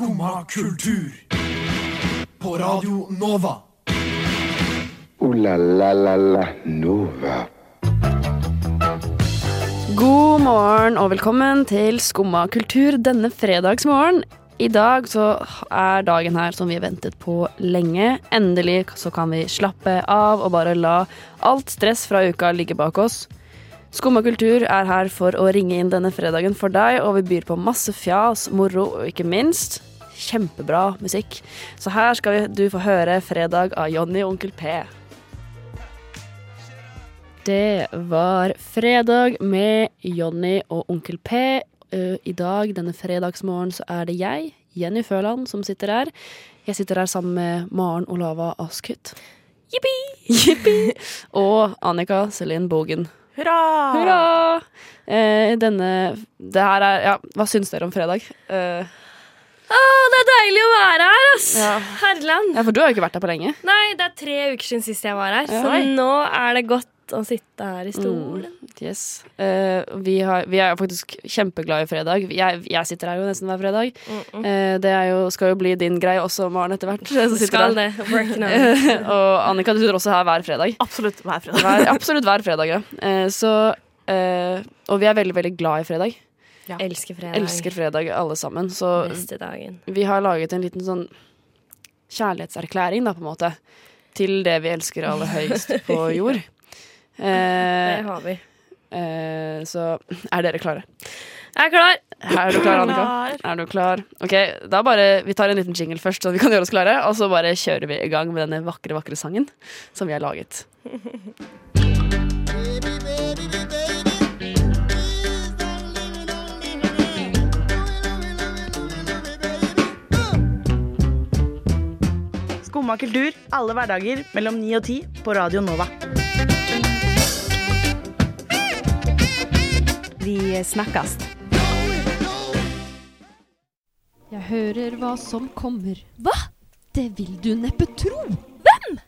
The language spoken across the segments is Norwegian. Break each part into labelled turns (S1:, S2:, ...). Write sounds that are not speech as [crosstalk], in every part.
S1: Skumma kultur. På Radio Nova.
S2: O-la-la-la-la Nova.
S3: God morgen og velkommen til Skumma kultur denne fredagsmorgen. I dag så er dagen her som vi har ventet på lenge. Endelig så kan vi slappe av og bare la alt stress fra uka ligge bak oss. Skumma kultur er her for å ringe inn denne fredagen for deg, og vi byr på masse fjas, moro og ikke minst kjempebra musikk. Så her skal du få høre 'Fredag' av Jonny og Onkel P. Det var fredag med Jonny og Onkel P. Uh, I dag, denne fredagsmorgen, så er det jeg, Jenny Føland, som sitter her. Jeg sitter her sammen med Maren Olava Askhytt. Jippi! Jippi! [laughs] Og Annika Celine Bogen.
S4: Hurra!
S3: Hurra! Eh, denne Det her er Ja, hva syns dere om fredag? Eh,
S4: Å, det er deilig å være her, ass!
S3: Ja.
S4: Herland.
S3: ja, for du har jo ikke vært her på lenge.
S4: Nei, det er tre uker siden sist jeg var her,
S3: Ja.
S4: så nå er det godt å sitte her i stolen.
S3: Yes. Uh, vi, har, vi er faktisk kjempeglade i fredag. Jeg, jeg sitter her jo nesten hver fredag. Eh, det er jo, skal jo bli din greie også, Maren, etter hvert. [laughs]
S4: Skal det. Working on it. [laughs]
S3: og Annika, du sitter også her hver fredag.
S5: Absolutt hver fredag.
S3: Hver, absolutt hver fredag, ja. Uh, så, eh, og vi er veldig, veldig glad i fredag.
S4: Elsker fredag.
S3: Elsker fredag, alle sammen. Så
S4: Beste dagen.
S3: vi har laget en liten sånn kjærlighetserklæring, da, på en måte, til det vi elsker aller [laughs] høyest på jord.
S4: Det
S3: Eh,
S4: har vi.
S3: eh, så er dere klare?
S4: Jeg er klar.
S3: Er du klar, Annika? Er du klar? Ok, da bare, Vi tar en liten jingle først, så vi kan gjøre oss klare. Og så bare kjører vi i gang med denne vakre, vakre sangen som vi har laget. [laughs]
S5: Skumma kultur alle hverdager mellom 9 og 10 på Radio Nova.
S6: Vi snakkes.
S7: Jeg hører hva som kommer. Hva? Det vil du neppe tro. Hvem?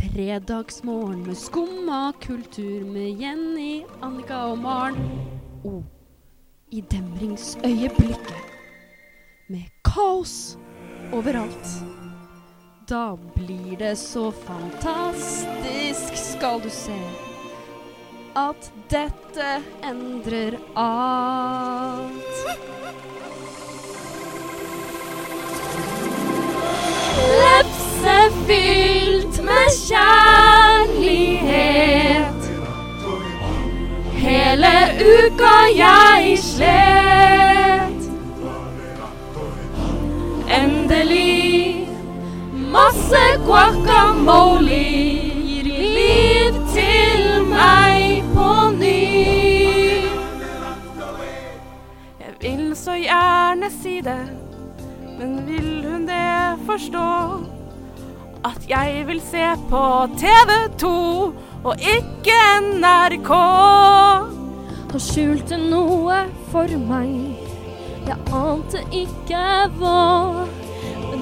S7: Fredagsmorgen med skumma kultur med Jenny, Annika og Maren. Og i demringsøyeblikket med kaos overalt. Da blir det så fantastisk, skal du se, at dette endrer alt.
S4: Lepse fylt med kjærlighet. Hele uka jeg slet. Endelig masse guacamole gir liv til meg på ny.
S5: Jeg vil så gjerne si det, men vil hun det forstå? At jeg vil se på TV2 og ikke NRK.
S4: Han skjulte noe for meg. Jeg ante ikke hva.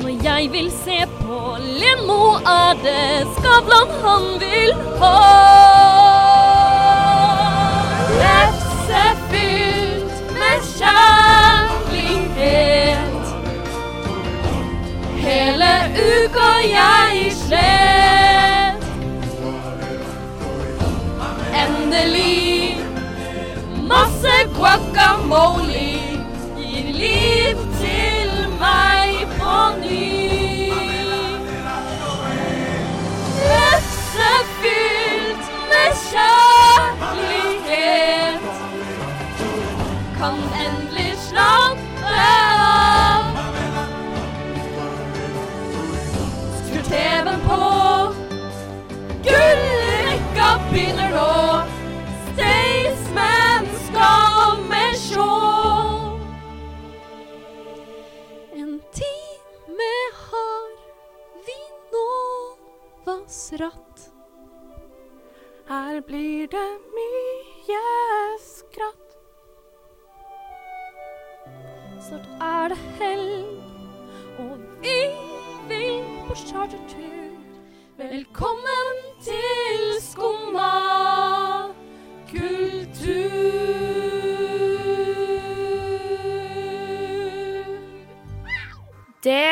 S4: Når jeg vil se på Lemo, er det Skavlan han vil ha. Lefse fylt med kjærlighet. Hele uka jeg slet. Endelig masse guacamole gir liv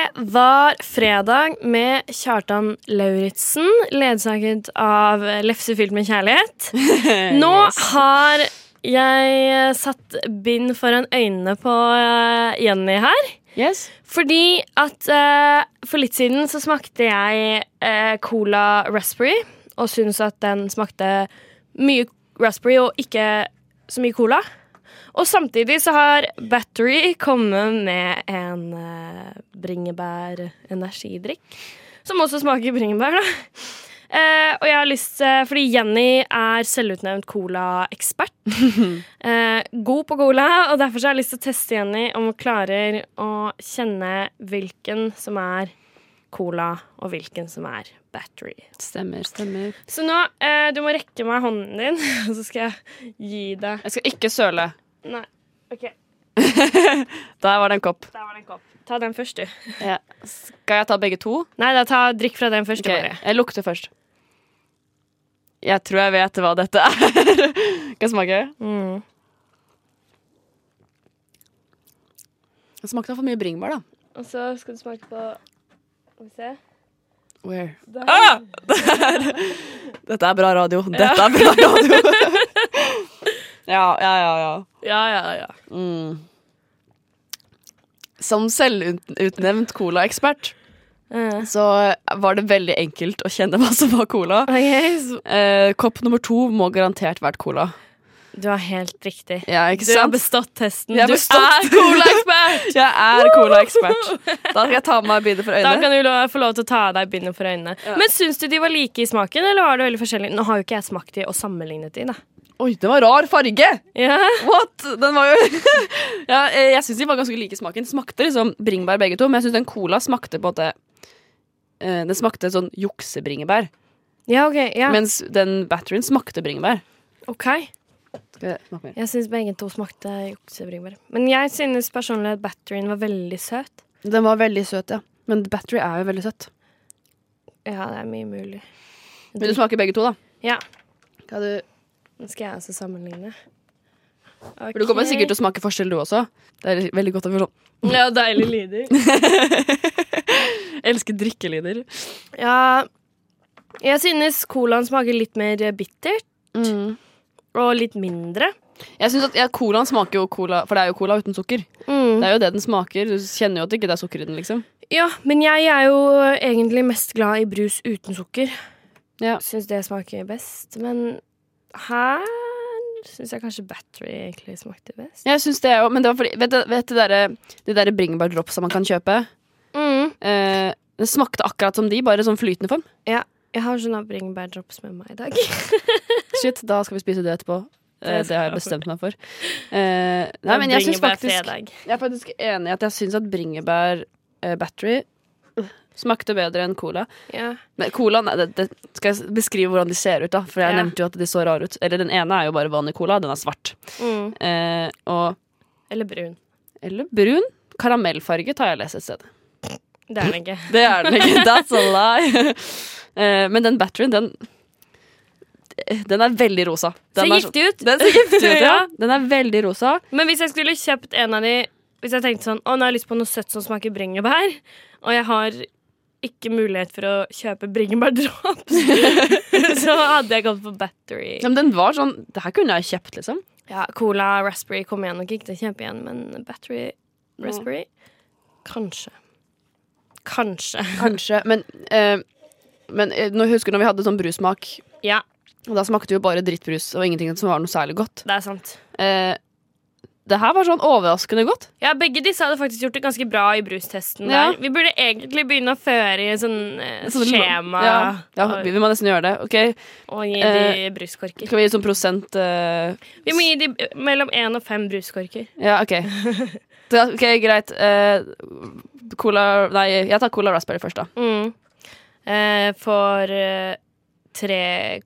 S5: Det
S6: var fredag med Kjartan Lauritzen, ledsaget av Lefse fylt med kjærlighet. [laughs] Nå har jeg satt bind foran øynene på eh, Jenny her.
S3: Yes.
S6: Fordi at uh, for litt siden så smakte jeg uh, Cola Raspberry, og syntes at den smakte mye raspberry og ikke så mye cola. Og samtidig så har Battery kommet med en uh, bringebær-energidrikk. Som også smaker bringebær, da. Uh, og jeg har lyst uh, Fordi Jenny er selvutnevnt cola-ekspert. [laughs] Eh, god på cola, og derfor så har jeg lyst til å teste Jenny om hun klarer å kjenne hvilken som er cola, og hvilken som er battery.
S3: Stemmer, stemmer.
S6: Så nå, eh, du må rekke meg hånden din, [laughs] og så skal jeg gi deg
S3: Jeg skal ikke søle.
S6: Nei, OK. [laughs]
S3: Der var det en kopp.
S6: Der var det en kopp. Ta den først, du. [laughs]
S3: Ja. Skal jeg ta begge to?
S6: Nei, da ta drikk fra den første.
S3: Ok,
S6: bare.
S3: Jeg lukter først. Jeg tror jeg vet hva dette er. [laughs] Skal jeg smake?
S6: Mm.
S3: Det smakte for mye bringebær, da.
S6: Og så skal du smake på Skal vi se.
S3: Where?
S6: Der.
S3: Ah! Dette er bra radio. Dette er bra radio. Ja, ja, ja, ja.
S6: Ja, ja, ja.
S3: Mm. Som selvutnevnt cola-ekspert
S6: Eh.
S3: så var det veldig enkelt å kjenne hva som var cola. [laughs]
S6: Okay,
S3: Eh, kopp nummer to må garantert vært cola.
S6: du har helt riktig.
S3: Ja,
S6: Du har bestått testen.
S3: Jeg har
S6: du
S3: bestått.
S6: er [laughs] cola-ekspert!
S3: Jeg er cola-ekspert. Da skal jeg ta meg bindet for øynene.
S6: Da kan du få lov til å ta av deg bindet for øynene. Men syns du de var like i smaken, eller var det veldig forskjellig? Nå har jo ikke jeg smakt de og sammenlignet de, da.
S3: Oi, det var rar farge!
S6: Ja.
S3: What? Den var jo [laughs] ja, eh, Jeg syns de var ganske like smaken. Smakte liksom bringebær begge to, men jeg syns den cola smakte på en måte eh, Den smakte sånn juksebringebær.
S6: ja, ok. Ja.
S3: Mens den batterien smakte bringebær.
S6: ok.
S3: Skal jeg smake mer?
S6: Jeg syns begge to smakte juksebringebær. Men jeg synes personlig at batterien var veldig søt.
S3: Den var veldig søt, ja. Men battery er jo veldig søtt.
S6: Ja, det er mye mulig.
S3: Vil du smake begge to, da?
S6: Ja.
S3: Hva du
S6: Nå skal jeg også sammenligne.
S3: Okay. du kommer sikkert til å smake forskjell, du også. Det er veldig godt å få sånn
S6: Ja, deilige lyder. [laughs]
S3: Elsker drikkelyder.
S6: Ja, jeg synes colaen smaker litt mer bittert.
S3: Mm.
S6: Og litt mindre.
S3: Jeg synes at ja, Colaen smaker jo cola, for det er jo cola uten sukker.
S6: Mm.
S3: Det er jo det den smaker. Du kjenner jo at det ikke er sukker i den, liksom.
S6: Ja, men jeg er jo egentlig mest glad i brus uten sukker.
S3: Ja.
S6: Syns det smaker best. Men her syns jeg kanskje battery egentlig smakte best.
S3: Jeg synes det òg, men det var fordi Vet du vet du der, de der bringebærdropsa man kan kjøpe?
S6: Mm.
S3: Eh, det smakte akkurat som de, bare sånn flytende form.
S6: Jeg har sånne bringebærdrops med meg i dag. [laughs]
S3: Shit, da skal vi spise det etterpå. Eh,
S6: Det
S3: det har jeg bestemt meg for. [laughs] Eh, nei, men jeg syns faktisk Jeg er faktisk enig i at jeg syns at bringebær eh, battery smakte bedre enn cola.
S6: Ja.
S3: Men cola, nei, det, det skal jeg beskrive hvordan de ser ut, da. For jeg
S6: Ja.
S3: nevnte jo at de så rare ut. Eller den ene er jo bare vanlig cola, den er svart.
S6: Mm.
S3: Eh, og
S6: Eller brun.
S3: Eller brun. Karamellfarget har jeg lest et sted.
S6: Det er den ikke. [laughs]
S3: Det er den ikke. That's a lie. Eh, men den batterien, den Den er veldig rosa. Den
S6: Ser
S3: er
S6: giftig ut.
S3: Den ser giftig ut, [laughs] ja.
S6: Ja.
S3: Den er veldig rosa.
S6: Men hvis jeg skulle kjøpt en av de Hvis jeg tenkte sånn Å, nå har jeg lyst på noe søtt som smaker bringebær, og jeg har ikke mulighet for å kjøpe bringebærdrops, [laughs] så hadde jeg gått for battery.
S3: Ja, men den var sånn Det her kunne jeg kjøpt, liksom.
S6: Ja, Cola raspberry kommer jeg nok ikke til å kjøpe igjen, men battery raspberry Kanskje. Kanskje.
S3: Kanskje. Men, eh, men eh, nå husker du når vi hadde sånn brussmak,
S6: Ja,
S3: og da smakte jo bare drittbrus og ingenting som var noe særlig godt.
S6: det er sant.
S3: Eh, det her var sånn overraskende godt.
S6: Ja, Begge disse hadde faktisk gjort det ganske bra i brustesten.
S3: Ja.
S6: der Vi burde egentlig begynne å føre i sånn eh,
S3: Sånn-
S6: skjema
S3: Ja, ja,
S6: og,
S3: vi, må nesten gjøre det. Ok,
S6: og gi
S3: Eh,
S6: de bruskorker.
S3: Skal vi gi sånn prosent eh,
S6: Vi må gi de eh, mellom én og fem bruskorker.
S3: Ja, OK. [laughs] Da, ok, Greit. Eh, cola Nei, jeg tar Cola Raspberry først, da.
S6: Mm. Eh, for eh, tre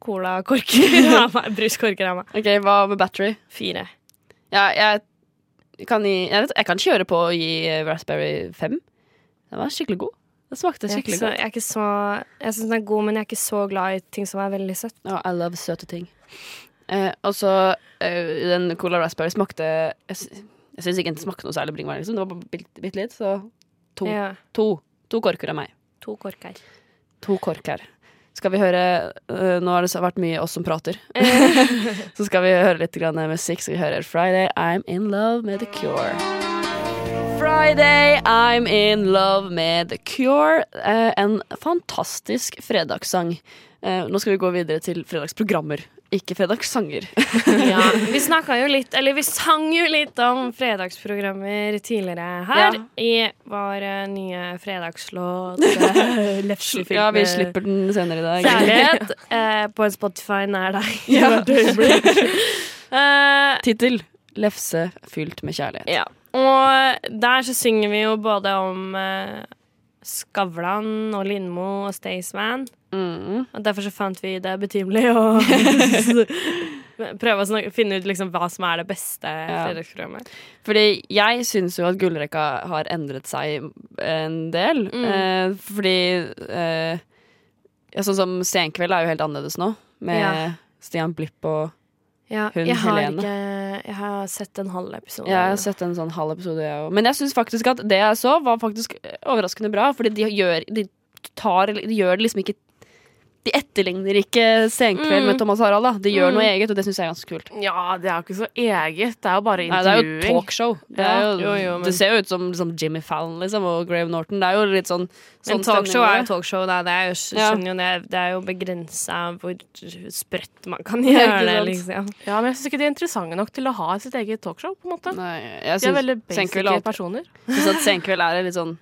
S6: colakorker [laughs] [laughs] av meg. Bruskorker av meg.
S3: Ok, Hva med battery?
S6: Fire.
S3: Ja, jeg kan, jeg, vet, jeg kan kjøre på å gi eh, Raspberry 5. Den var skikkelig god. Den smakte skikkelig
S6: så,
S3: godt.
S6: jeg så Jeg syns den er god, men jeg er ikke så glad i ting som er veldig søtt.
S3: Ja, I love søte ting. Eh, og så eh, den Cola Raspberry smakte Jeg, jeg syns ikke den smakte noe særlig bringebær. Liksom. Det var bitte, bit litt. Så To.
S6: Ja.
S3: To, to korker av meg.
S6: To korker.
S3: To kork her. Skal vi høre uh, Nå har det vært mye oss som prater. [laughs] [laughs] så skal vi høre litt grann musikk. Skal vi høre Friday I'm In Love med The Cure. Friday I'm In Love med The Cure. Uh, en fantastisk fredagssang. Uh, nå skal vi gå videre til fredagsprogrammer, ikke fredagssanger. [laughs]
S6: Ja, [laughs] vi snakka jo litt, eller vi sang jo litt om fredagsprogrammer tidligere her
S3: Ja.
S6: i vår eh, nye fredagslåt [laughs]
S3: ja, vi slipper den senere i dag.
S6: Kjærlighet eh, på en Spotify nær deg.
S3: Ja.
S6: uh.
S3: Tittel 'Lefse fylt med kjærlighet'.
S6: ja. Og der så synger vi jo både om uh, Skavlan og Lindmo og Staysman.
S3: Mm.
S6: Og derfor så fant vi det betimelig å [laughs] [laughs] prøve å snakke, finne ut liksom hva som er det beste fredagsprogrammet.
S3: Fordi jeg syns jo at gullrekka har endret seg en del.
S6: Mm.
S3: Eh, fordi eh, Sånn som Senkveld er jo helt annerledes nå, med
S6: Ja.
S3: Stian Blipp og
S6: Ja,
S3: Hun
S6: jeg har
S3: Helene.
S6: ikke Jeg har sett en halv episode.
S3: Jeg har sett en sånn halv episode, jeg òg. Men jeg syns faktisk at det jeg så, var faktisk overraskende bra. Fordi de gjør De, tar, de gjør det liksom ikke De etterligner ikke Senkveld
S6: Mm.
S3: med Thomas Harald. da De gjør
S6: Mm.
S3: noe eget, og det syns jeg er ganske kult.
S5: Ja, det er jo ikke så eget. Det er jo bare
S3: Nei, det er jo talkshow. Det,
S5: Ja,
S3: jo,
S5: jo, jo, men-
S3: det ser jo ut som liksom, Jimmy Fallon liksom, og Graham Norton. Det er jo litt sånn,
S6: Men
S3: sånn
S6: talkshow er jo talkshow. Da. Det er jo,
S3: Ja.
S6: skjønner jo det, det er jo begrensa hvor sprøtt man kan [laughs] gjøre det, liksom.
S5: Ja, men jeg syns ikke de er interessante nok til å ha sitt eget talkshow. på en måte
S3: Nei, jeg
S5: De er veldig basic
S3: personer. Jeg
S5: personer.
S3: syns at Senkveld er litt sånn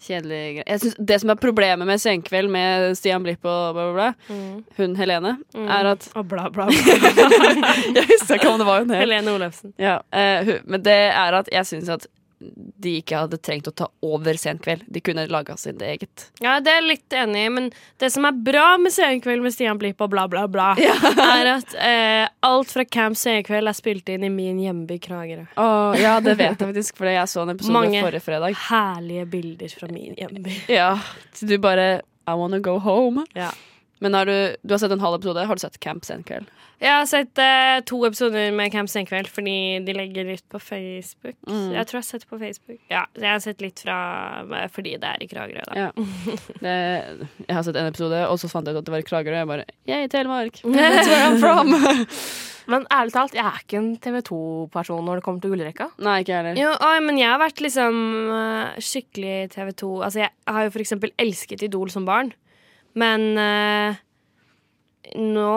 S3: kjedelig. Jeg synes Det som er problemet med Senkveld med Stian Blipp og bla, bla, bla,
S6: Mm.
S3: hun Helene,
S6: Mm.
S3: er at
S6: Og bla, bla, [laughs] bla.
S3: Jeg visste ikke om det var hun helt.
S6: Helene Olafsen.
S3: Ja, uh, hun, men det er at jeg syns at de ikke hadde trengt å ta over Senkveld. De kunne laga sitt eget.
S6: Ja, det er jeg litt enig i, men det som er bra med Senkveld med Stian Blipp og bla, bla, bla, [laughs] er at eh, alt fra Camp Senkveld er spilt inn i min hjemby Kragerø.
S3: Åh, ja, det vet jeg faktisk, for jeg så en episode
S6: Mange.
S3: forrige fredag.
S6: Mange Herlige bilder fra min hjemby.
S3: Ja, så du bare I wanna go home.
S6: Ja.
S3: Men har du, du har sett en halv episode. Har du sett Camp Senkveld?
S6: Jeg har sett eh, to episoder med Camp Senkveld fordi de legger ut på Facebook.
S3: Mm.
S6: Jeg tror jeg har sett på Facebook. Ja, så jeg har sett litt fra fordi det er i Kragerø, da.
S3: Ja. [laughs] Det, jeg har sett en episode, og så fant jeg ut at det var i Kragerø. Jeg bare Yeah, Telemark! [laughs] That's where I'm from! [laughs]
S5: Men ærlig talt, jeg er ikke en TV 2-person når det kommer til gullrekka.
S3: Nei, ikke heller.
S6: Jo, oi, men jeg har vært liksom eh, skikkelig TV 2 Altså, jeg har jo for eksempel elsket Idol som barn, men eh, nå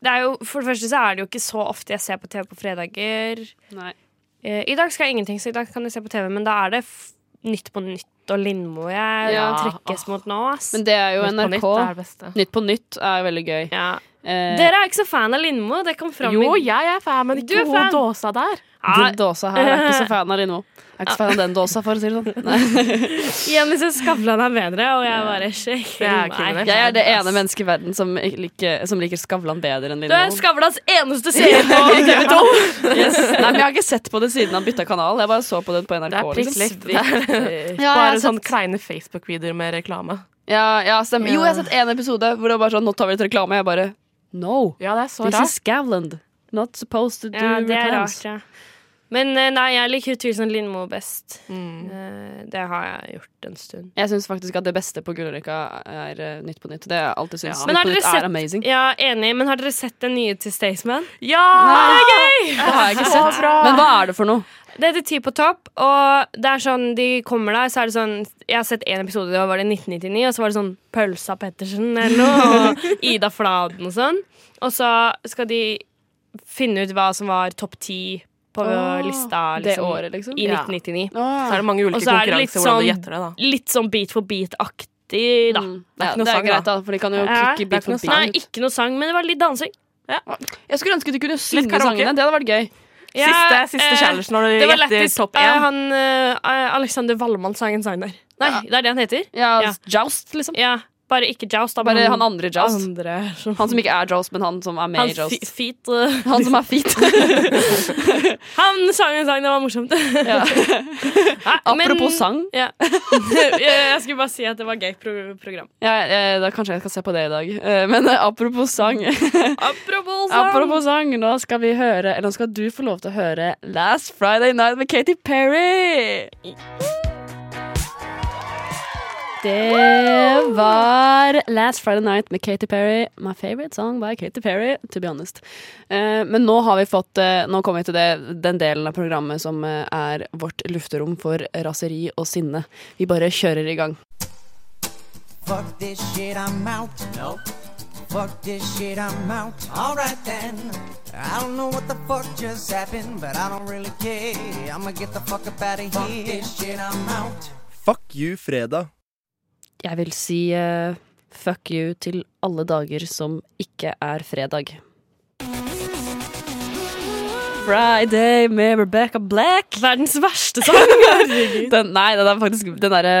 S6: det er jo, For det første så er det jo ikke så ofte jeg ser på TV på fredager.
S3: Nei.
S6: Eh, I dag skal jeg ingenting, så i dag kan jeg se på TV, men da er det Nytt på Nytt og Lindmo jeg
S3: Ja,
S6: trekkes mot nå, ass.
S3: Men det er jo
S5: Nytt på
S3: NRK.
S5: nytt er.
S3: Nytt på nytt er veldig gøy.
S6: ja.
S3: Eh,
S6: Dere er ikke så fan av Lindmo. Det kom fram
S5: Jo, jeg er fan, men
S6: Du
S5: ikke hun dåsa der.
S6: Ja,
S3: Den dåsa her er ikke så fan av Lindmo. Jeg er ikke så fan av den dåsa, for å si det sånn.
S6: Jenny syns Skavlan er bedre, og jeg bare
S5: er kriminelt.
S3: Jeg er det ene mennesket i verden som liker, som liker Skavlan bedre enn
S6: Du er Skavlans eneste serie på [laughs] TV 2!
S3: Yes. Nei, men jeg har ikke sett på det siden han bytta kanal. Jeg bare så på den på NRK.
S5: Det er prikk
S3: liksom.
S5: likt.
S3: Ja, har
S5: Bare sånn kleine Facebook-videoer med reklame.
S3: Ja, ja, stemmer. Jo, jeg har sett en episode hvor det var sånn Nå tar vi litt reklame. Jeg bare No.
S5: Ja, det er så
S3: This
S5: rart.
S3: is Gavland Not supposed to do
S6: Ja, det er rart, ja. Men eh, nei, jeg liker utvilsomt Lindmo best.
S5: Mm.
S6: Eh, Det har jeg gjort en stund.
S3: Jeg syns faktisk at det beste på Gullrekka er eh, Nytt på nytt. Det har jeg alltid syntes.
S5: Ja.
S3: Nytt på nytt
S6: sett-
S3: er amazing.
S6: Ja, enig, men har dere sett den nye til Staysman?
S5: Ja!
S3: Det er gøy! Det har jeg ikke sett. Men hva er det for noe?
S6: Det heter Ti på topp, og det er sånn de kommer der, så er det sånn Jeg har sett én episode, da var det 1999, og så var det sånn Pølsa Pettersen eller noe, og [laughs] Ida Fladen og sånn. Og så skal de finne ut hva som var topp ti på
S3: oh,
S6: lista
S3: Det
S6: liksom,
S3: året, liksom?
S6: i
S5: Ja.
S6: 1999.
S5: Så er det mange ulike
S6: så er det litt
S5: hvordan du
S6: sånn-
S5: gjetter det, da.
S6: Litt sånn Beat for beat-aktig, da.
S3: Mm.
S5: Det er ikke noe
S3: er
S5: sang,
S3: greit,
S5: da.
S3: for de kan jo
S6: Ja,
S3: klikke
S5: det er ikke
S3: for
S5: sang.
S6: Nei, ikke noe sang, men det var litt dansing.
S3: Jeg skulle ønske de kunne synge sangene. Det hadde vært gøy.
S5: Siste, siste
S6: eh,
S5: challenge når du gjetter topp
S6: Eh,
S5: én.
S6: han uh, Alexander Wallmann sang en sang der. Nei,
S3: Ja.
S6: det er det han heter.
S3: Ja,
S6: Ja.
S3: Joust, liksom.
S6: Ja, Bare ikke Joust. da,
S3: Bare han andre Joust.
S6: Andre.
S3: Han som ikke er Joust, men han som er med
S6: Han
S3: i Joust.
S6: feet [laughs]
S3: Han som er feet. [laughs]
S6: Han sang en sang, det var morsomt. [laughs]
S3: ja.
S6: Nei,
S3: Apropos
S6: men-
S3: sang.
S6: Ja. jeg, jeg skulle bare si at det var gøy pro program.
S3: Ja, eh, da kanskje jeg skal se på det i dag. Eh, Men eh, apropos sang.
S6: Apropos sang.
S3: apropos sang, nå skal vi høre Eller nå skal du få lov til å høre Last Friday Night med Katy Perry. Det var Last Friday Night med Katy Perry. My favorite song by Katy Perry, to be honest. Eh, men nå har vi fått eh, Nå kommer vi til det, den delen av programmet som eh, er vårt lufterom for raseri og sinne. Vi bare kjører i gang.
S8: Fuck this shit, I'm out. No. Fuck this shit, I'm out. Alright then. I don't know what the fuck just happened, but I don't really care. I'ma get the fuck up out of here. Fuck this shit, I'm out.
S9: Fuck you, fredag.
S3: Jeg vil si uh, fuck you til alle dager som ikke er fredag. Friday med Rebecca Black.
S6: Verdens verste sang. [laughs]
S3: Den, nei, den er faktisk den derre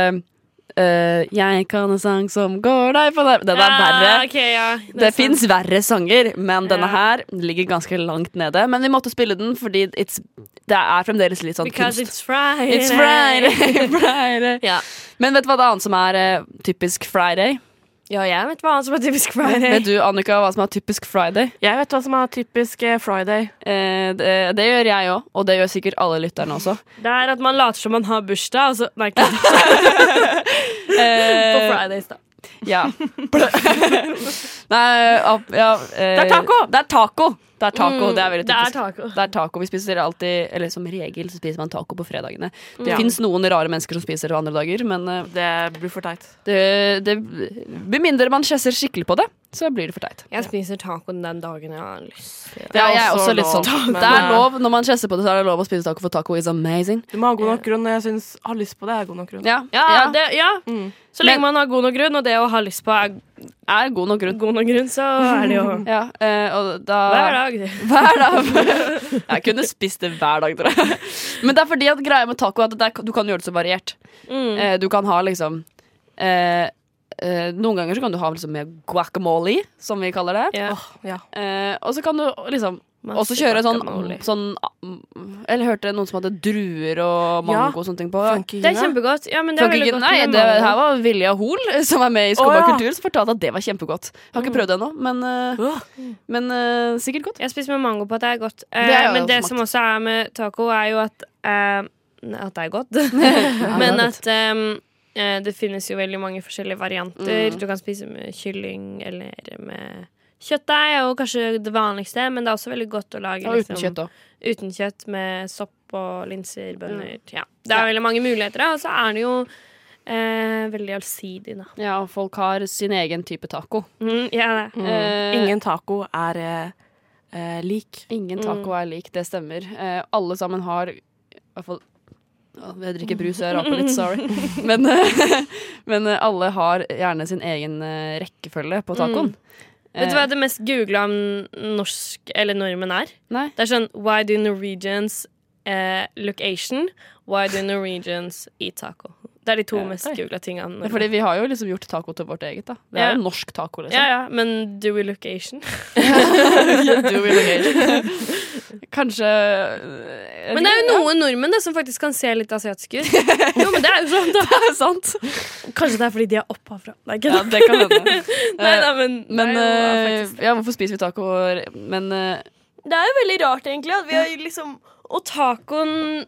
S3: eh, Jeg kan en sang som går deg på der Den er verre.
S6: Okay, ja.
S3: Det,
S6: det
S3: fins verre sanger, men denne
S6: Ja.
S3: her ligger ganske langt nede. Men vi måtte spille den fordi it's, det er fremdeles litt sånn
S6: Because
S3: kunst.
S6: it's Friday.
S3: It's Friday, [laughs] Friday.
S6: Ja.
S3: Men vet du hva det annet som er uh, typisk Friday?
S6: Ja, jeg vet hva som er typisk Friday.
S3: Vet du, Annika, hva som er typisk Friday?
S5: Jeg vet hva som er typisk eh, Friday.
S3: Eh, det, det gjør jeg òg, og det gjør sikkert alle lytterne også.
S6: Det er at man later som man har bursdag, og så Nei, ikke [laughs] På
S3: Eh,
S6: Fridays, da.
S3: Ja. [laughs] Nei, ja eh,
S5: Det er taco!
S3: Det er taco! Det er taco,
S6: Mm,
S3: det er veldig
S6: det er taco.
S3: Det er taco. Vi spiser alltid, eller som regel, så spiser man taco på fredagene. Det
S5: Ja.
S3: fins noen rare mennesker som spiser det andre dager, men eh,
S5: Det blir for teit.
S3: det, det Med mindre man kjesser skikkelig på det, så blir det for teit.
S6: Jeg spiser taco den dagen jeg har lyst. Ja.
S3: Det er jeg
S5: også
S3: også litt
S5: lov,
S3: sånn.
S5: men,
S3: Det er
S5: eh,
S3: lov, Når man kjesser på det, så er det lov å spise taco, for taco is amazing.
S5: Du må ha god nok grunn, og jeg syns har lyst på det, er god nok grunn.
S3: Ja,
S6: Ja,
S3: ja.
S6: det, ja.
S5: Mm.
S6: Så lenge
S3: Men-
S6: man har god nok grunn, og det å ha lyst på er
S3: er god nok grunn.
S6: god nok grunn, så er det jo [laughs]
S3: Ja, eh, da
S6: hver dag. [laughs]
S3: Hver dag. [laughs] Jeg kunne spist det hver dag, tror jeg. Men det er fordi at greia med taco er at det er, du kan gjøre det så variert.
S6: Mm.
S3: Eh, du kan ha liksom eh, eh, Noen ganger så kan du ha liksom med guacamole, som vi kaller det.
S6: Yeah.
S5: Oh, ja.
S3: Eh, og så kan du liksom
S6: Masse
S3: også kjøre sånn, sånn Eller hørte noen som hadde druer og mango og sånne ting på.
S6: Det er kjempegodt. Ja, men det er godt
S3: Nei, det her var Vilja Hoel, [laughs] som er med i Skumma
S5: oh, ja.
S3: kultur, som fortalte at det var kjempegodt. Jeg har ikke prøvd det ennå, men,
S5: Øh.
S3: men uh, sikkert godt.
S6: Jeg spiser med mango på at det er godt. Uh,
S3: Det er
S6: men det
S3: smakt.
S6: som også er med taco, er jo at eh, At det er godt. [laughs] [laughs] men at eh, det finnes jo veldig mange forskjellige varianter.
S3: Mm.
S6: Du kan spise med kylling eller med kjøttdeig, er jo kanskje det vanligste, men det er også veldig godt å lage
S3: Og uten
S6: liksom,
S3: kjøtt
S6: uten kjøtt med sopp og linser, bønner. Ja. Det er veldig mange muligheter, og så er det jo eh, veldig allsidig, da.
S3: Ja, og folk har sin egen type taco.
S6: Mm, ja, det.
S5: Mm.
S3: Eh,
S5: Ingen taco er eh, eh, lik.
S3: Ingen taco er lik, det stemmer. Eh, alle sammen har i hvert fall Jeg drikker brus, jeg raper litt, sorry. [laughs] Men, eh, [laughs] men eh, alle har gjerne sin egen eh, rekkefølge på tacoen.
S6: Vet du hva det mest googla norsk eller nordmenn er?
S3: Nei.
S6: Det er sånn Why do Norwegians eh, look Asian? Why do Norwegians eat taco? Det er de to
S3: Ja,
S6: mest googla tinga.
S3: Det er fordi vi har jo liksom gjort taco til vårt eget, da. Det er
S6: Ja.
S3: jo norsk taco, liksom.
S6: Ja, ja, men do we look Asian? [laughs]
S3: Do we look Asian? Kanskje eh,
S6: Men det er jo noen nordmenn da, som faktisk kan se litt asiatiske ut. [laughs] Jo, men det er jo sånn, da. [laughs]
S3: Det er sant.
S6: Kanskje det er fordi de er opphavfra. Nei, ikke
S3: Ja, det kan hende. [laughs]
S6: Nei, da, men,
S3: Men
S6: er jo
S3: eh, ja, hvorfor spiser vi taco? Men uh,
S6: Det er jo veldig rart, egentlig, at vi har liksom Og tacoen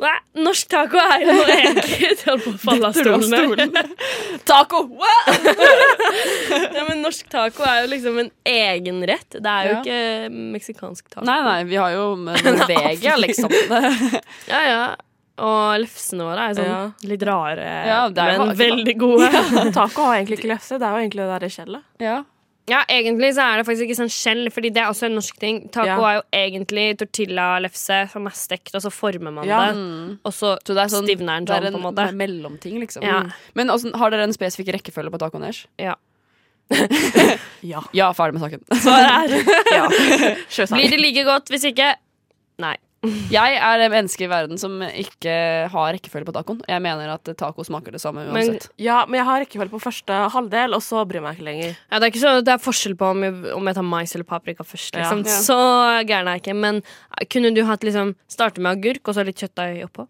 S6: Nei, Norsk taco er jo noe egentlig [laughs] på å falle av stolen. [laughs]
S3: Taco! [laughs]
S6: Ja, men norsk taco er jo liksom en egen rett. Det er jo
S3: Ja.
S6: ikke meksikansk taco.
S3: Nei, nei, vi har jo Norvegia, liksom.
S6: Ja, ja. Og lefsene våre er sånn
S5: Ja.
S6: litt rare,
S3: Ja,
S6: men veldig gode.
S5: Taco har egentlig ikke lefse, det er jo egentlig det der skjellet.
S3: Ja.
S6: Ja, egentlig så er det faktisk ikke sånn skjell, Fordi det er også en norsk ting. Taco
S5: Ja.
S6: er jo egentlig tortilla-lefse som er stekt, og så former man
S5: Ja.
S6: det. Og så,
S3: Så det er sånn,
S6: stivner den
S3: det er
S6: sånn,
S3: en
S6: på en måte.
S3: mellomting, liksom.
S6: Ja.
S3: Men også, har dere en spesifikk rekkefølge på tacoen deres?
S6: Ja. [laughs]
S5: Ja.
S3: Ja, ferdig med saken.
S6: Svaret er [laughs]
S5: ja. [laughs]
S6: Blir det like godt hvis ikke? Nei.
S3: Jeg er det mennesket i verden som ikke har rekkefølge på tacoen. Jeg mener at taco smaker det samme
S6: Men
S3: uansett.
S5: Ja, men jeg har rekkefølge på første halvdel, og så bryr jeg meg ikke lenger.
S6: Ja, det er ikke så det er forskjell på om jeg, om jeg tar mais eller paprika først. Liksom.
S5: Ja. Ja.
S6: Så gæren er jeg ikke. Men kunne du hatt liksom starte med agurk og så litt kjøttdeig oppå?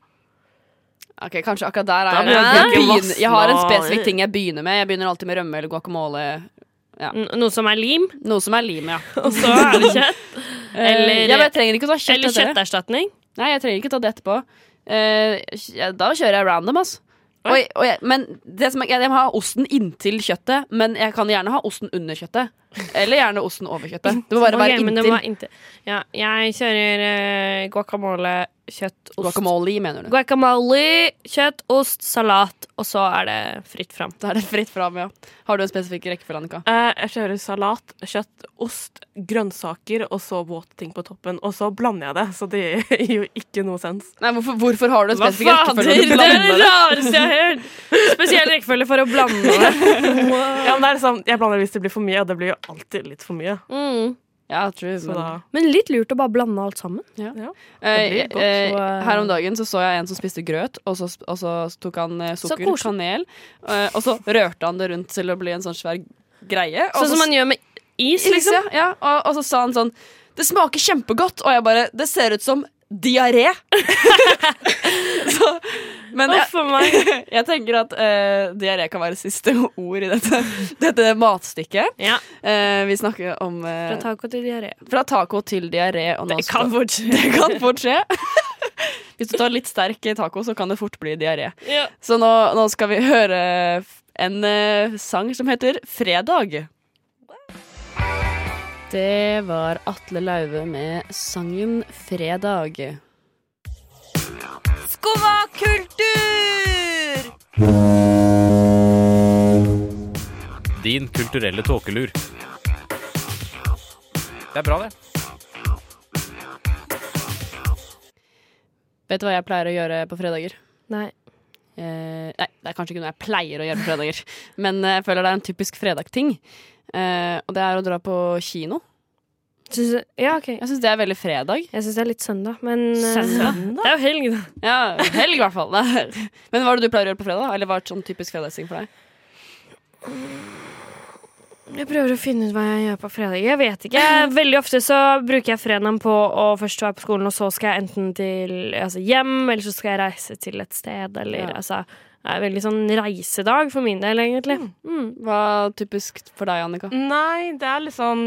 S3: Ok, Kanskje akkurat der er jeg, jeg, begynner, jeg har en spesifikk ting jeg begynner med. Jeg begynner alltid med rømme eller guacamole.
S6: Ja. Noe som er lim,
S3: Noe som er lim, ja. [laughs]
S6: og så er det kjøtt. [laughs] Eller-
S3: Eh, ja, ta kjøtt
S6: Eller kjøtterstatning.
S3: Nei, jeg trenger ikke ta det etterpå. Eh, ja, da kjører jeg random, altså. Oi, jeg- men det som er, jeg, må ha osten inntil kjøttet, men jeg kan gjerne ha osten under kjøttet. Eller gjerne osten over kjøttet. Det må bare [laughs]
S6: okay,
S3: være inntil.
S6: må inntil. Ja, jeg kjører eh, guacamole, kjøtt, ost.
S3: Guacamole, mener du.
S6: Guacamole, kjøtt, ost, salat, og så er det fritt fram.
S3: Da er det fritt fram, ja. Har du en spesifikk rekkefølge, Annika?
S5: Eh, jeg kjører salat, kjøtt, ost, grønnsaker og så våte ting på toppen. Og så blander jeg det, så det gir jo ikke noe sens.
S3: Nei, hvorfor, hvorfor har du en spesifikk rekkefølge?
S6: Det
S3: når det
S6: er det rareste jeg har hørt! Spesiell rekkefølge for å blande [laughs] det.
S5: Ja, men det er sånn, jeg blander hvis det blir for mye, og det blir jo alltid litt for mye.
S6: Mm.
S3: Ja, true.
S5: Så
S3: Men,
S5: da
S6: Men litt lurt å bare blande alt sammen.
S3: eh,
S5: blir godt.
S3: eh, her om dagen så, så jeg en som spiste grøt, og så, og så tok han eh, sukker, kanel, eh, og så rørte han det rundt til å bli en sånn svær greie.
S6: Sånn
S3: så
S6: som man gjør med is,
S3: Is,
S6: liksom.
S3: ja, ja. Og, og så sa han sånn Det smaker kjempegodt. Og jeg bare Det ser ut som diaré. [laughs] så, men jeg, [laughs] jeg tenker at uh, diaré kan være siste ord i dette, [laughs] dette matstykket.
S6: Ja.
S3: Uh, vi snakker om uh,
S6: Fra taco til diaré.
S3: fra taco til diaré. Og [laughs]
S6: Det kan fort skje.
S3: det kan fort skje. Hvis du tar litt sterk taco, så kan det fort bli diaré.
S6: Ja.
S3: Så nå, nå skal vi høre en sang som heter Fredag. Det var Atle Lauve med sangen Fredag.
S5: Skumma kultur!
S9: Din kulturelle tåkelur. Det er bra, det.
S3: Vet du hva jeg pleier å gjøre på fredager?
S6: Nei.
S3: Eh, nei, det er kanskje ikke noe jeg pleier å gjøre på fredager, [laughs] men eh, jeg føler det er en typisk fredag-ting. Eh, og det er å dra på kino.
S6: Syns du, ja, OK.
S3: Jeg syns det er veldig fredag.
S6: Jeg syns det er litt søndag, men eh,
S3: Søndag?
S6: Det er jo helg, da.
S3: Ja, helg i hvert fall. Men hva er det du pleier å gjøre på fredag? Eller hva er et sånn typisk fredagsting for deg?
S6: Jeg prøver å finne ut hva jeg gjør på fredag. Jeg vet ikke. Veldig ofte så bruker jeg fredagen på å først være på skolen, og så skal jeg enten til altså hjem, eller så skal jeg reise til et sted, eller
S3: Ja.
S6: altså Det er en veldig sånn reisedag for min del, egentlig. Mm.
S3: Hva er typisk for deg, Annika?
S5: Nei, det er liksom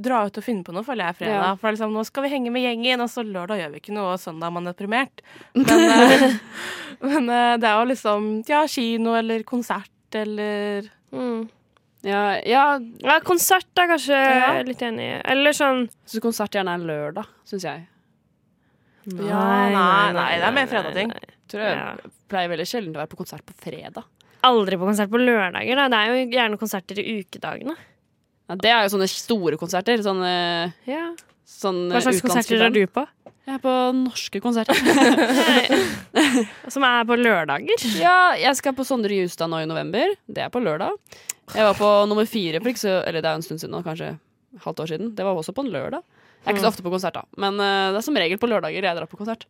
S5: dra ut og finne på noe, føler jeg, fredag.
S3: Ja.
S5: For liksom, nå skal vi henge med gjengen, og så lørdag gjør vi ikke noe, og søndag er man deprimert. [laughs] Men, eh, [laughs] men eh, det er jo liksom ja, kino eller konsert eller
S6: Mm.
S3: Ja, ja
S6: Ja, konsert er kanskje
S5: Ja.
S6: litt enig i. Eller sånn
S3: så konsert gjerne er lørdag, syns jeg.
S5: Nei, nei, nei, det er mer fredagting.
S6: nei.
S3: Tror jeg
S6: Ja.
S3: Pleier veldig sjelden å være på konsert på fredag.
S6: Aldri på konsert på lørdager. Da. Det er jo gjerne konserter i ukedagene.
S3: Ja, det er jo sånne store konserter. Sånne,
S6: Ja.
S3: sånne
S6: Hva slags konserter er du på?
S3: Jeg er på norske konserter. [laughs]
S6: Som er på lørdager?
S3: ja, jeg skal på Sondre Justad nå i november. Det er på lørdag. Jeg var på nummer fire for ikke så Eller det er en stund siden nå, kanskje halvt år siden. Det var også på en lørdag. Jeg er ikke så ofte på konsert, da. Men eh, det er som regel på lørdager jeg drar på konsert.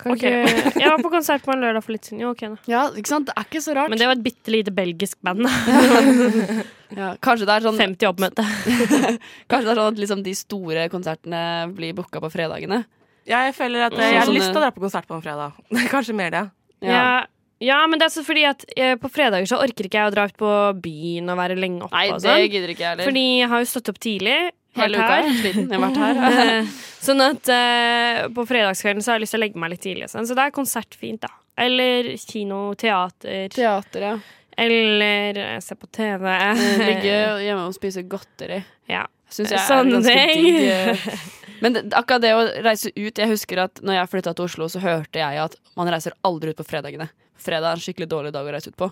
S6: Kan
S5: Ok.
S6: ikke, jeg var på konsert på en lørdag for litt siden. Jo, ok da.
S3: Ja, ikke sant? Det er ikke så rart.
S6: Men det var et bitte lite belgisk band. [laughs]
S3: ja, kanskje det er sånn
S6: 50 oppmøte. [laughs]
S3: Kanskje det er sånn at liksom de store konsertene blir booka på fredagene.
S5: Ja, jeg føler at
S3: Mm.
S5: eh, jeg har lyst til å dra på konsert på en fredag. [laughs] Kanskje mer det.
S6: Ja. ja, men det er så fordi at eh, på fredager så orker ikke jeg å dra ut på byen og være lenge oppe.
S3: Nei, det
S6: sånn.
S3: gidder ikke jeg heller.
S6: Fordi jeg har jo stått opp tidlig.
S3: Hele uka. sliten. Jeg har vært her. [laughs] [laughs] [laughs]
S6: Sånn at uh, på fredagskvelden så har jeg lyst til å legge meg litt tidlig. Sånn. Så det er konsert fint, da. Eller kino, teater.
S3: Teater, ja.
S6: Eller eh, se på TV.
S3: Eh, Ligge hjemme og spise godteri.
S6: Ja.
S3: Syns jeg er ganske digg. Men akkurat det å reise ut Jeg husker at når jeg flytta til Oslo, så hørte jeg at man reiser aldri ut på fredagene. Fredag er en skikkelig dårlig dag å reise ut på.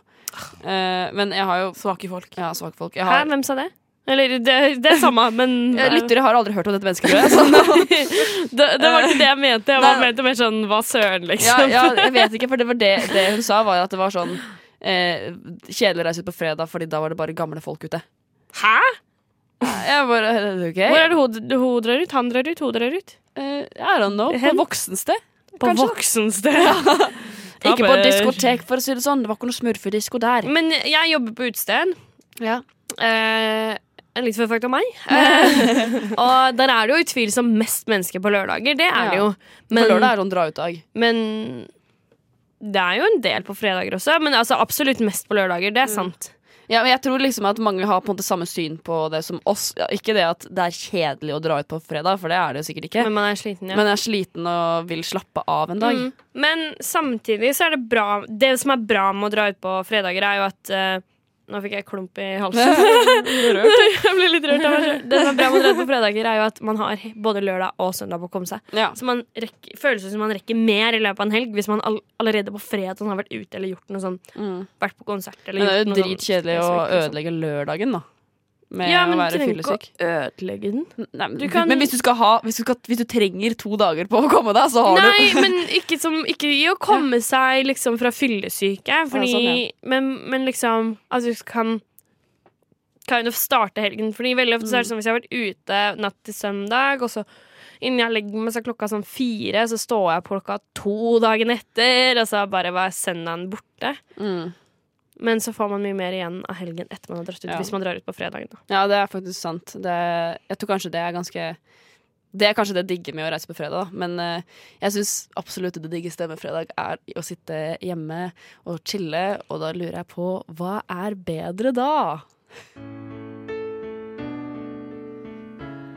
S3: Uh, men jeg har jo
S5: Svake folk.
S3: Ja, svake folk. Jeg
S6: Hæ, hvem sa det? Eller det, det er samme, men [laughs]
S3: lyttere har aldri hørt om dette mennesket før. Altså. [laughs]
S6: det, det var ikke det jeg mente. Jeg var mente mer sånn hva søren, liksom.
S3: ja, [laughs] jeg vet ikke, for det var det, det hun sa, var at det var sånn eh, kjedelig å reise ut på fredag, Fordi da var det bare gamle folk ute.
S6: Hæ?
S3: Jeg bare, okay.
S6: Hvor er det hun, hun drar ut? Han drar ut? Hun drar ut?
S3: Uh, I don't know. På voksensted.
S6: På voksensted, ja.
S3: Ikke på diskotek, for å si det sånn. Det var ikke noe smurfedisko der.
S6: Men jeg jobber på utested.
S3: Ja.
S6: Eh, en litt fun fact om meg. [laughs] Eh, og der er det jo utvilsomt mest mennesker på lørdager. Det er det jo. Men,
S3: på lørdag er det sånn dra-ut-dag.
S6: men det er jo en del på fredager også. Men altså absolutt mest på lørdager. Det er sant.
S3: Ja, men jeg tror liksom at mange har på en måte samme syn på det som oss. Ja, ikke det at det er kjedelig å dra ut på fredag, for det er det jo sikkert ikke.
S6: Men man er sliten, ja.
S3: Men jeg er sliten og vil slappe av en dag.
S6: Mm. Men samtidig så er det bra Det som er bra med å dra ut på fredager, er jo at eh, Nå fikk jeg klump i [laughs] halsen. jeg ble litt rørt av meg. Det som er bra med å dra på fredager, er jo at man har både lørdag og søndag på å komme seg.
S3: Ja.
S6: Så man rekker, føles som man rekker mer i løpet av en helg hvis man all, allerede på fredag har vært ute eller gjort noe sånn.
S3: Mm.
S6: Vært på konsert eller
S3: Men det er jo
S6: sånn
S3: dritkjedelig å
S6: liksom.
S3: ødelegge lørdagen, da. Med
S6: Ja, men
S3: å
S6: du trenger ikke å ødelegge den.
S3: Nei, men,
S6: Du kan-
S3: men hvis du ha hvis du, skal, hvis du trenger to dager på å komme deg, så har
S6: Nei,
S3: du
S6: men ikke, som, ikke i å [laughs] komme seg liksom fra fyllesyke. Fordi,
S3: Ja, sånn,
S6: men, men liksom at du kan kind of starte helgen. Fordi veldig ofte så
S3: Mm.
S6: er det sånn hvis jeg har vært ute natt til søndag, og så innen jeg legger meg så klokka sånn fire, så står jeg på klokka to dagen etter, og så bare var søndagen borte.
S3: mm.
S6: Men så får man mye mer igjen av helgen etter man har dratt ut,
S3: Ja.
S6: hvis man drar ut på fredagen. Da.
S3: Ja, det er faktisk sant. Det, jeg tror kanskje det er ganske Det er kanskje det digge med å reise på fredag, da. Men uh, jeg syns absolutt det diggeste med fredag er å sitte hjemme og chille, og da lurer jeg på hva er bedre da?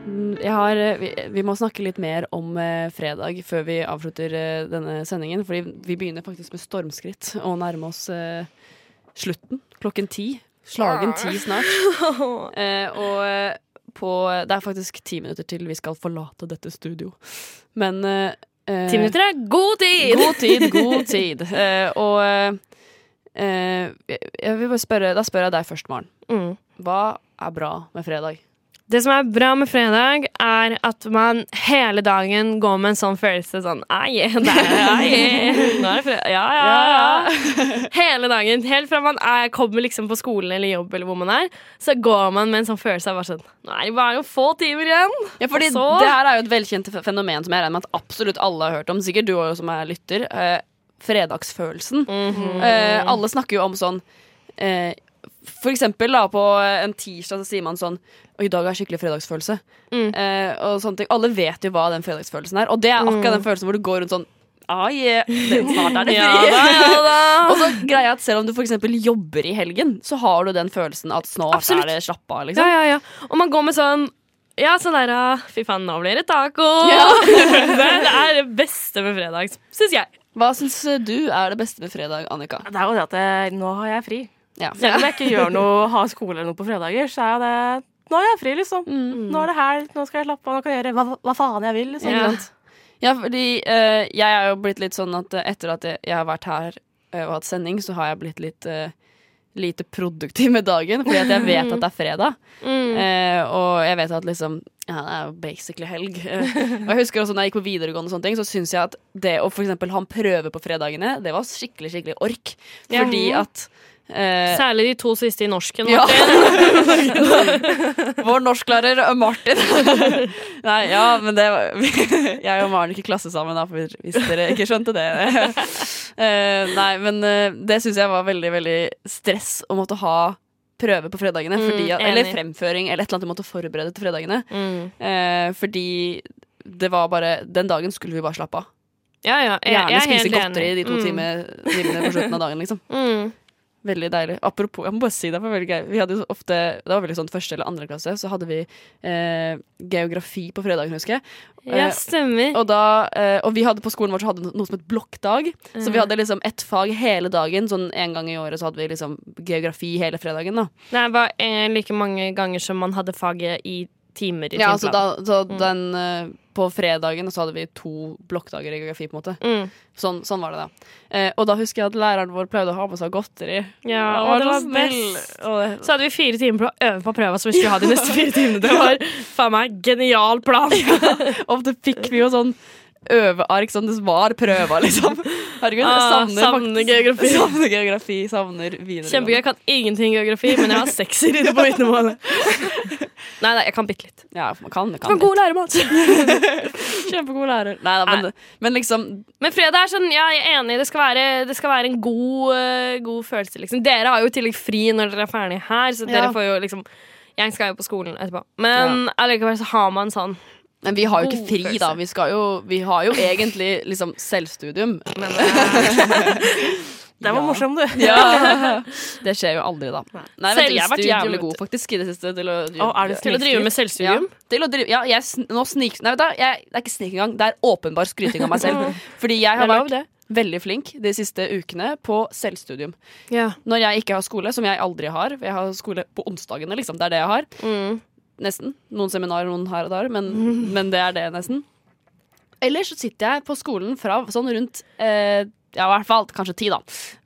S3: Mm, har, eh, vi, vi må snakke litt mer om eh, fredag før vi avslutter eh, denne sendingen. Fordi vi begynner faktisk med stormskritt og nærme oss eh, slutten. Klokken ti. Slagen ti snart. [laughs] Eh, og eh, på Det er faktisk ti minutter til vi skal forlate dette studio. Men eh, eh,
S6: Ti minutter er god tid!
S3: God tid, god [laughs] tid. Eh, og eh, jeg vil bare spørre Da spør jeg deg først, Maren.
S6: Mm.
S3: Hva er bra med fredag?
S6: Det som er bra med fredag, er at man hele dagen går med en sånn følelse sånn Ai, det er, ai, nå er det fredag. Ja, ja, ja. [laughs] Hele dagen. Helt fra man er, kommer liksom på skolen eller jobb, eller hvor man er, så går man med en sånn følelse av bare sånn Nå er det bare få timer igjen.
S3: Ja, fordi
S6: så-
S3: Det her er jo et velkjent fenomen som jeg regner med at absolutt alle har hørt om. Sikkert du òg som er lytter. Eh, fredagsfølelsen.
S6: Mhm.
S3: eh, alle snakker jo om sånn eh, For eksempel da, på en tirsdag så sier man sånn Og i dag er skikkelig fredagsfølelse.
S6: Mm.
S3: Eh, og sånne ting. Alle vet jo hva den fredagsfølelsen er. Og det er akkurat
S6: Mm.
S3: den følelsen hvor du går rundt sånn Ah, yeah. snart er det [laughs] fri.
S6: Ja da, ja da. [laughs]
S3: og så greier jeg at selv om du for eksempel jobber i helgen, så har du den følelsen at snart
S6: Absolutt.
S3: er det slapp av. Liksom.
S6: ja, ja. Og man går med sånn ja, sånn der ah, Fy faen, nå blir det taco!
S3: Ja. [laughs]
S6: det, det er det beste med fredag, syns jeg.
S3: Hva syns du er det beste med fredag, Annika?
S5: Det er jo det at jeg, nå har jeg fri.
S3: Ja.
S5: Selv om jeg ikke gjør noe, har skole eller noe på fredager, så er det Nå er jeg fri, liksom.
S3: Mm.
S5: Nå er det helg, nå skal jeg slappe av, nå kan jeg gjøre hva, hva faen jeg vil. Liksom.
S3: Ja. Ja, fordi uh, jeg er jo blitt litt sånn at eh, etter at jeg, jeg har vært her uh, og hatt sending, så har jeg blitt litt uh, lite produktiv med dagen, fordi at jeg vet at det er fredag.
S6: Mm.
S3: Eh, og jeg vet at liksom Ja, det er jo basically helg. Og jeg husker også når jeg gikk på videregående, og sånne ting så syns jeg at det å for eksempel ha en prøve på fredagene, det var skikkelig, skikkelig ork.
S6: Ja.
S3: Fordi at eh,
S6: Særlig de to siste i norsken.
S3: Ja. [laughs] Vår norsklærer eh, Martin. [laughs] Nei, ja, men det var [laughs] Jeg og Maren gikk i klasse sammen, da, hvis dere ikke skjønte det. Eh, nei, men eh, det syns jeg var veldig, veldig stress å måtte ha prøve på fredagene. Fordi, mm, eller fremføring, eller et eller annet du måtte forberede til fredagene.
S6: Mm.
S3: Eh, fordi det var bare Den dagen skulle vi bare slappe av.
S6: Ja, ja. Jeg,
S3: Gjerne
S6: jeg er
S3: spise godteri de to
S6: Mm.
S3: timene på slutten av dagen, liksom.
S6: Mm.
S3: Veldig deilig. Apropos, jeg må bare si det, for veldig gøy. Vi hadde jo ofte, det var veldig sånn første eller andre klasse, så hadde vi eh, geografi på fredagen, husker jeg.
S6: Ja,
S3: Eh,
S6: stemmer.
S3: og, da, eh, og vi hadde på skolen vår så hadde noe som het blokkdag. Så vi hadde liksom ett fag hele dagen. Sånn en gang i året så hadde vi liksom geografi hele fredagen. da
S6: Det var eh, like mange ganger som man hadde faget i timer i
S3: Ja, altså da, så den eh, På fredagen så hadde vi to blokkdager i geografi, på en måte.
S6: Mm.
S3: Sånn, sånn var det da. Eh, og da husker jeg at læreren vår pleide å ha med seg godteri.
S6: Ja, og det var best.
S3: Og
S6: Så hadde vi fire timer på å øve på prøva som vi skulle ha de neste fire timene. Det var [laughs] faen meg genial plan. [laughs]
S3: Ofte fikk vi jo sånn øveark som det var prøva, liksom. Herregud, jeg
S6: Ah,
S3: savner,
S6: savner geografi. [laughs]
S3: Savner geografi, savner videregående.
S6: Kjempegøy. Jeg kan ingenting geografi, men jeg har sekser i det på vitnemålet. Nei, nei, jeg kan bitte litt.
S3: Ja, man kan, man
S6: Kan
S3: kan.
S6: god lærer, Mats. [laughs]
S3: Kjempegod lærer. Nei, da, men, men liksom
S6: Men fredag er sånn, ja, jeg er enig, det skal være, det skal være en god, uh, god følelse, liksom. Dere har jo i tillegg fri når dere er ferdig her, så dere
S3: Ja.
S6: får jo liksom Jeg skal jo på skolen etterpå. Men allikevel så har man sånn
S3: Men vi har jo ikke fri, da. Vi, jo, vi har jo egentlig liksom selvstudium.
S6: Men, [laughs] [laughs]
S5: Det var
S3: Ja.
S5: morsom, du.
S3: Ja. [laughs] Det skjer jo aldri, da. Nei, vet du, jeg har vært jævlig god faktisk i det siste til å,
S5: Å, det
S6: Til å drive med
S3: ja,
S6: selvstudium?
S3: til å drive, ja, jeg nå snik... Nei, vet du, jeg, det er ikke snik engang. Det er åpenbar skryting av meg selv. Fordi jeg har vært veldig flink de siste ukene på selvstudium.
S6: Ja.
S3: Når jeg ikke har skole, som jeg aldri har. Jeg har skole på onsdagene, liksom. Det er det jeg har.
S6: Mm.
S3: Nesten. Noen seminarer, noen her og der, men, men det er det, nesten. Eller så sitter jeg på skolen fra sånn rundt eh, Ja, i hvert fall kanskje ti, da.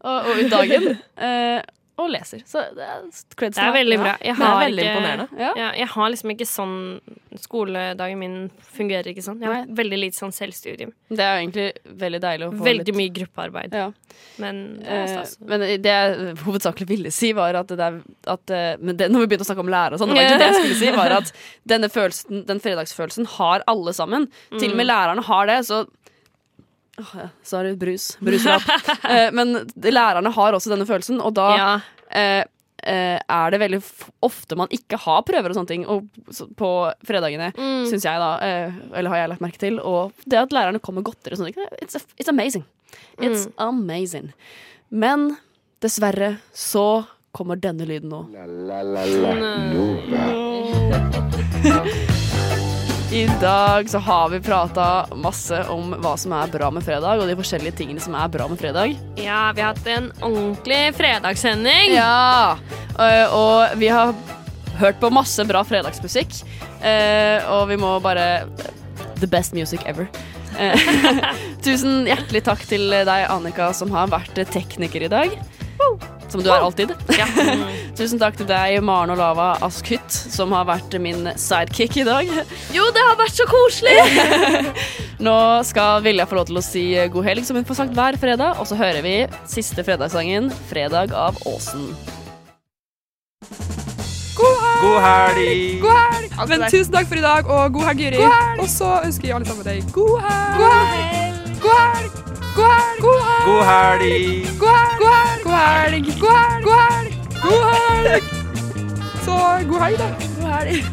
S3: Og, og ut dagen. Uh, [laughs] og leser. Så det er creds
S6: Det er veldig bra. Jeg
S5: Det er
S6: har
S5: veldig
S6: ikke,
S5: imponerende.
S3: Ja.
S6: Jeg har liksom ikke sånn Skoledagen min fungerer ikke sånn. Jeg har veldig lite sånn selvstudium.
S3: Det er jo egentlig veldig deilig å få
S6: Veldig
S3: litt
S6: mye gruppearbeid.
S3: ja.
S6: Men er
S3: Eh, men det jeg hovedsakelig ville si, var at det er at, eh, men det, Når vi begynte å snakke om lærere og sånn, det var ikke det jeg skulle si, var [laughs] at denne følelsen, den fredagsfølelsen har alle sammen. Til og med lærerne har det, så Åh, ja, Sorry, brus. Brusrap. [laughs] eh, men lærerne har også denne følelsen, og da
S6: Ja.
S3: eh, eh, er det veldig ofte man ikke har prøver og sånne ting og, på fredagene,
S6: Mm.
S3: syns jeg, da. Eh, eller har jeg lagt merke til. Og det at lærerne kommer godteri og sånne ting, it's, it's amazing. It's
S6: Mm.
S3: amazing. Men dessverre så kommer denne lyden nå.
S2: La la la la Nova. [laughs] [laughs]
S3: I dag så har vi prata masse om hva som er bra med fredag, og de forskjellige tingene som er bra med fredag.
S6: ja, vi har hatt en ordentlig fredagssending.
S3: Ja! Eh, og vi har hørt på masse bra fredagsmusikk. eh, og vi må bare The best music ever. Eh, [laughs] Tusen hjertelig takk til deg, Annika, som har vært tekniker i dag. Som du er alltid. [laughs] Tusen takk til deg, Maren Olava Askhytt, som har vært min sidekick i dag.
S6: Jo, det har vært så koselig!
S3: Nå skal Vilja få lov til å si god helg, som hun får sagt hver fredag. Og så hører vi siste fredagssangen, 'Fredag av Åsen'.
S9: God helg!
S10: God helg! Men tusen takk for i dag, og god helg, Juri. Og så ønsker jeg alle sammen deg god helg. God helg! God helg! God helg! God helg!
S9: God helg!
S10: God helg! God helg! God helg! God helg! God helg! Så god helg, da. God helg.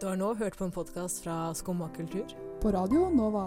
S11: Du har nå hørt på en podkast fra Skumma kultur.
S12: På Radio Nova.